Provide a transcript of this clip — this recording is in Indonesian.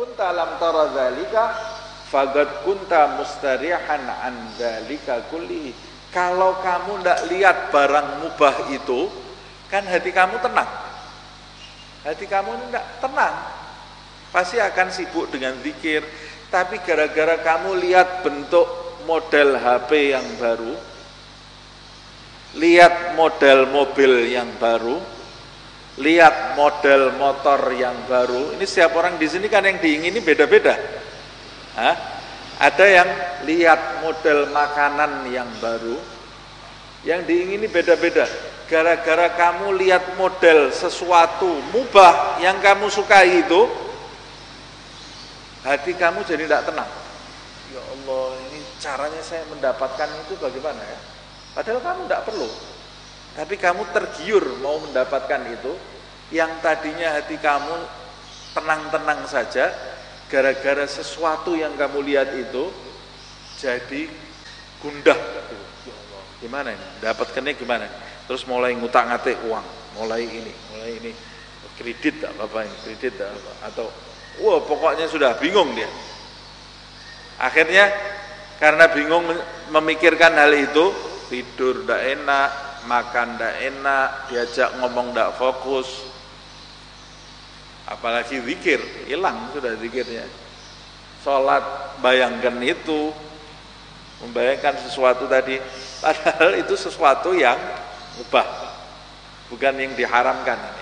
kunta lam tara dzalika faqad kunta mustarihan an dzalika kulli. Kalau kamu tidak lihat barang mubah itu, kan hati kamu tenang. Hati kamu tidak tenang. Pasti akan sibuk dengan zikir. Tapi gara-gara kamu lihat bentuk model HP yang baru, lihat model mobil yang baru, lihat model motor yang baru. Ini setiap orang di sini kan yang diingini beda-beda. Ada yang lihat model makanan yang baru, yang diingini beda-beda. Gara-gara kamu lihat model sesuatu mubah yang kamu sukai itu, hati kamu jadi tidak tenang. Ya Allah, ini caranya saya mendapatkan itu bagaimana ya? Padahal kamu tidak perlu. Tapi kamu tergiur mau mendapatkan itu, yang tadinya hati kamu tenang-tenang saja, gara-gara sesuatu yang kamu lihat itu, jadi gundah. Gimana ini? Dapatkannya gimana? Terus mulai ngutang ngatik uang, mulai ini, mulai ini, kredit tak apa ini, kredit tak apa, atau wah pokoknya sudah bingung dia. Akhirnya karena bingung memikirkan hal itu, tidur tidak enak, makan tidak enak, diajak ngomong tidak fokus, apalagi zikir, hilang sudah zikirnya. Sholat bayangkan itu, membayangkan sesuatu tadi, padahal itu sesuatu yang ubah, bukan yang diharamkan.